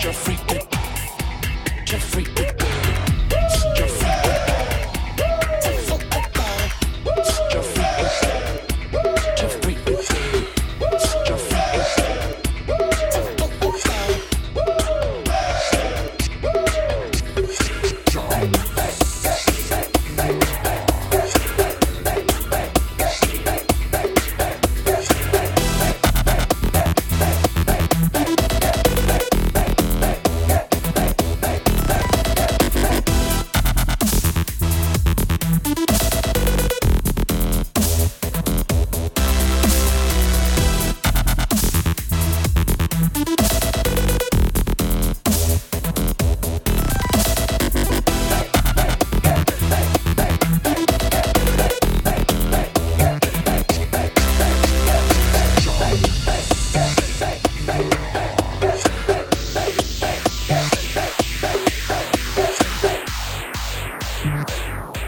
Jeffrey Dick. Jeffrey Dick. Yeah.